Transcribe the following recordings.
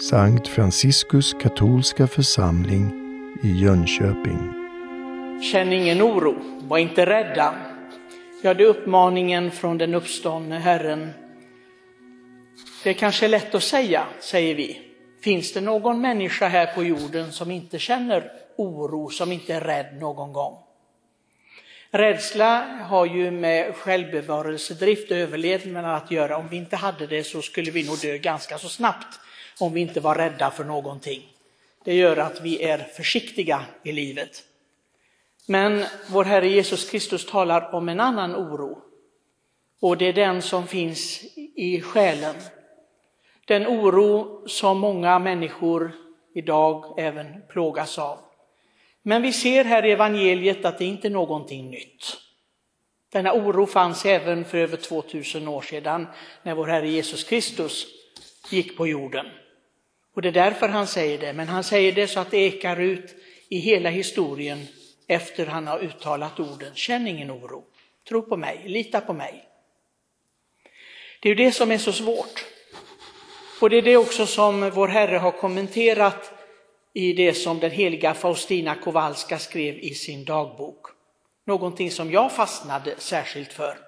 Sankt Franciskus katolska församling i Jönköping. Känn ingen oro, var inte rädda. Ja, det är uppmaningen från den uppståndne Herren. Det är kanske lätt att säga, säger vi. Finns det någon människa här på jorden som inte känner oro, som inte är rädd någon gång? Rädsla har ju med självbevarelsedrift och överlevnad att göra. Om vi inte hade det så skulle vi nog dö ganska så snabbt om vi inte var rädda för någonting. Det gör att vi är försiktiga i livet. Men vår Herre Jesus Kristus talar om en annan oro. Och det är den som finns i själen. Den oro som många människor idag även plågas av. Men vi ser här i evangeliet att det inte är någonting nytt. Denna oro fanns även för över 2000 år sedan när vår Herre Jesus Kristus gick på jorden. Och det är därför han säger det, men han säger det så att det ekar ut i hela historien efter han har uttalat orden. Känn ingen oro, tro på mig, lita på mig. Det är ju det som är så svårt. Och det är det också som vår Herre har kommenterat i det som den heliga Faustina Kowalska skrev i sin dagbok. Någonting som jag fastnade särskilt för.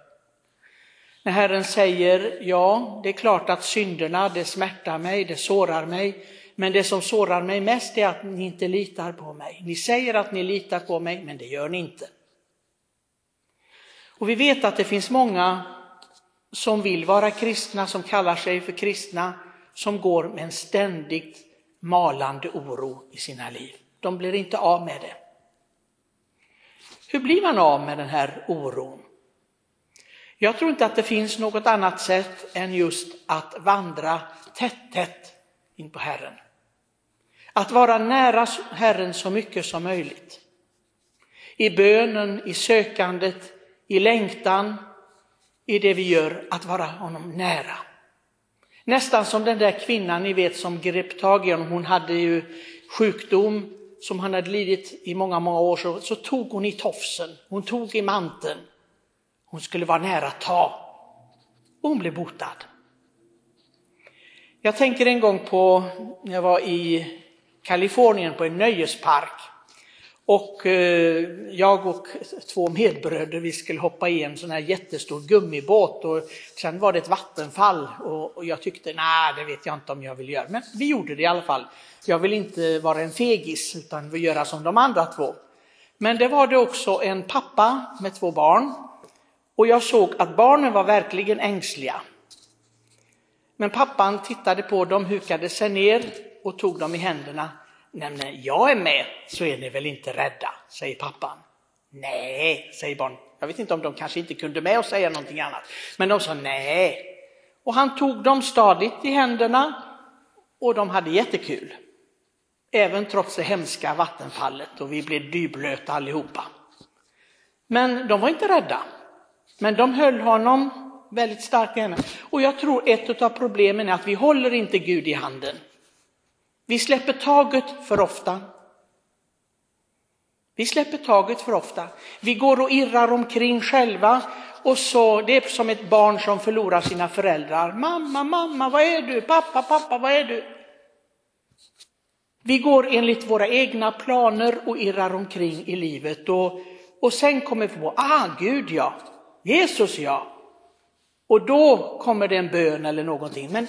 När Herren säger, ja, det är klart att synderna, det smärtar mig, det sårar mig, men det som sårar mig mest är att ni inte litar på mig. Ni säger att ni litar på mig, men det gör ni inte. Och vi vet att det finns många som vill vara kristna, som kallar sig för kristna, som går med en ständigt malande oro i sina liv. De blir inte av med det. Hur blir man av med den här oron? Jag tror inte att det finns något annat sätt än just att vandra tätt, tätt in på Herren. Att vara nära Herren så mycket som möjligt. I bönen, i sökandet, i längtan, i det vi gör, att vara honom nära. Nästan som den där kvinnan ni vet som grep tag i honom, hon hade ju sjukdom som han hade lidit i många, många år, så, så tog hon i tofsen, hon tog i manteln. Hon skulle vara nära att ta. Och hon blev botad. Jag tänker en gång på när jag var i Kalifornien på en nöjespark. Och eh, jag och två medbröder, vi skulle hoppa i en sån här jättestor gummibåt och sen var det ett vattenfall och jag tyckte, nej det vet jag inte om jag vill göra. Men vi gjorde det i alla fall. Jag vill inte vara en fegis utan vill göra som de andra två. Men det var det också en pappa med två barn och jag såg att barnen var verkligen ängsliga. Men pappan tittade på dem, hukade sig ner och tog dem i händerna. Nämner eh, jag är med så är ni väl inte rädda, säger pappan. Nej, säger barnen. Jag vet inte om de kanske inte kunde med och säga någonting annat. Men de sa nej. Och han tog dem stadigt i händerna och de hade jättekul. Även trots det hemska vattenfallet och vi blev dyblöta allihopa. Men de var inte rädda. Men de höll honom väldigt starkt i händerna. Och jag tror ett av problemen är att vi håller inte Gud i handen. Vi släpper taget för ofta. Vi släpper taget för ofta. Vi går och irrar omkring själva och så, det är som ett barn som förlorar sina föräldrar. Mamma, mamma, vad är du? Pappa, pappa, vad är du? Vi går enligt våra egna planer och irrar omkring i livet och, och sen kommer vi på, ah, Gud ja, Jesus ja. Och då kommer det en bön eller någonting. Men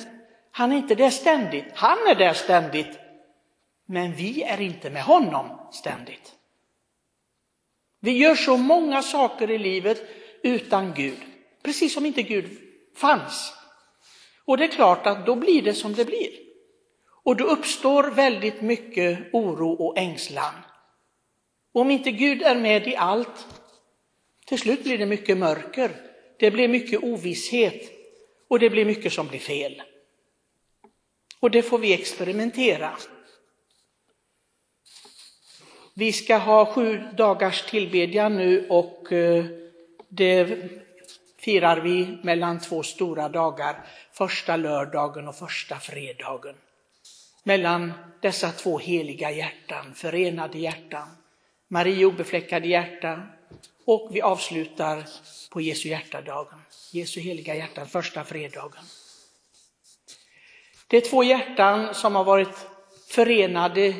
han är inte där ständigt. Han är där ständigt. Men vi är inte med honom ständigt. Vi gör så många saker i livet utan Gud. Precis som inte Gud fanns. Och det är klart att då blir det som det blir. Och då uppstår väldigt mycket oro och ängslan. Om inte Gud är med i allt till slut blir det mycket mörker, det blir mycket ovisshet och det blir mycket som blir fel. Och det får vi experimentera. Vi ska ha sju dagars tillbedjan nu och eh, det firar vi mellan två stora dagar, första lördagen och första fredagen. Mellan dessa två heliga hjärtan, förenade hjärtan. Marie obefläckade hjärta och vi avslutar på Jesu hjärtadagen, Jesu heliga hjärtan, första fredagen. Det är två hjärtan som har varit förenade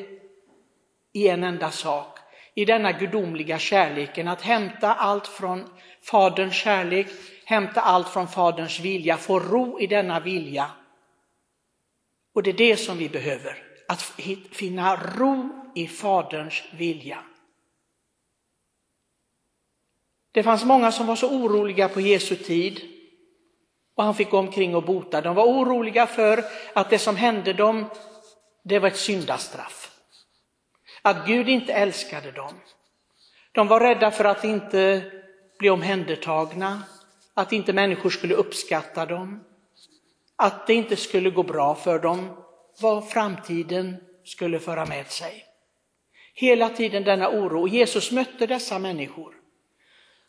i en enda sak, i denna gudomliga kärleken, att hämta allt från Faderns kärlek, hämta allt från Faderns vilja, få ro i denna vilja. Och det är det som vi behöver, att finna ro i Faderns vilja. Det fanns många som var så oroliga på Jesu tid och han fick gå omkring och bota. De var oroliga för att det som hände dem, det var ett syndastraff. Att Gud inte älskade dem. De var rädda för att inte bli omhändertagna, att inte människor skulle uppskatta dem, att det inte skulle gå bra för dem, vad framtiden skulle föra med sig. Hela tiden denna oro. Jesus mötte dessa människor.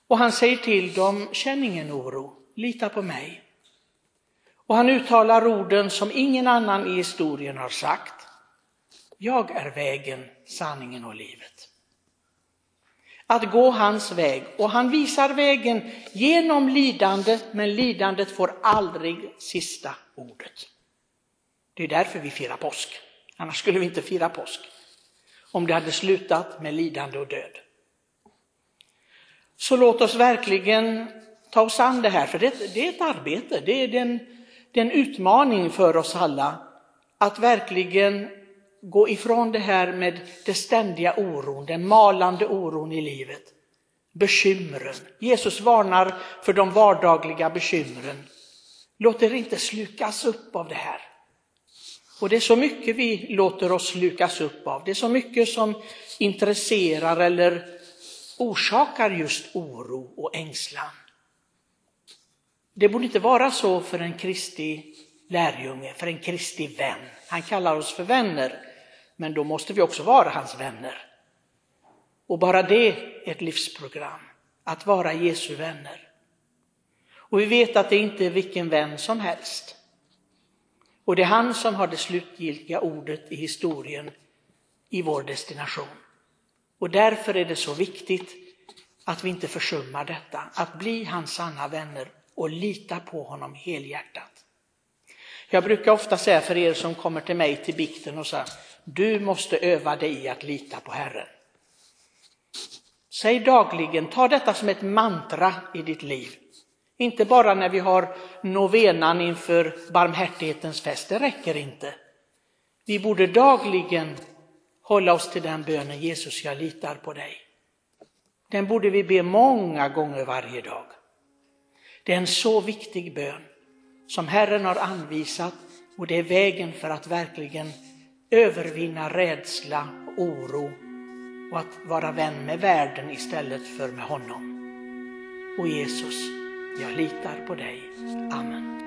Och han säger till dem, känn ingen oro, lita på mig. Och han uttalar orden som ingen annan i historien har sagt. Jag är vägen, sanningen och livet. Att gå hans väg. Och han visar vägen genom lidandet, men lidandet får aldrig sista ordet. Det är därför vi firar påsk. Annars skulle vi inte fira påsk. Om det hade slutat med lidande och död. Så låt oss verkligen ta oss an det här, för det, det är ett arbete, det är, den, det är en utmaning för oss alla att verkligen gå ifrån det här med den ständiga oron, den malande oron i livet. Bekymren. Jesus varnar för de vardagliga bekymren. Låt er inte slukas upp av det här. Och det är så mycket vi låter oss slukas upp av. Det är så mycket som intresserar eller orsakar just oro och ängslan. Det borde inte vara så för en Kristi lärjunge, för en Kristi vän. Han kallar oss för vänner, men då måste vi också vara hans vänner. Och bara det är ett livsprogram, att vara Jesu vänner. Och vi vet att det inte är vilken vän som helst. Och det är han som har det slutgiltiga ordet i historien i vår destination. Och därför är det så viktigt att vi inte försummar detta, att bli hans sanna vänner och lita på honom helhjärtat. Jag brukar ofta säga för er som kommer till mig till bikten och säger, du måste öva dig i att lita på Herren. Säg dagligen, ta detta som ett mantra i ditt liv. Inte bara när vi har novenan inför barmhärtighetens fest, det räcker inte. Vi borde dagligen hålla oss till den bönen Jesus, jag litar på dig. Den borde vi be många gånger varje dag. Det är en så viktig bön som Herren har anvisat och det är vägen för att verkligen övervinna rädsla, och oro och att vara vän med världen istället för med honom. Och Jesus, jag litar på dig. Amen.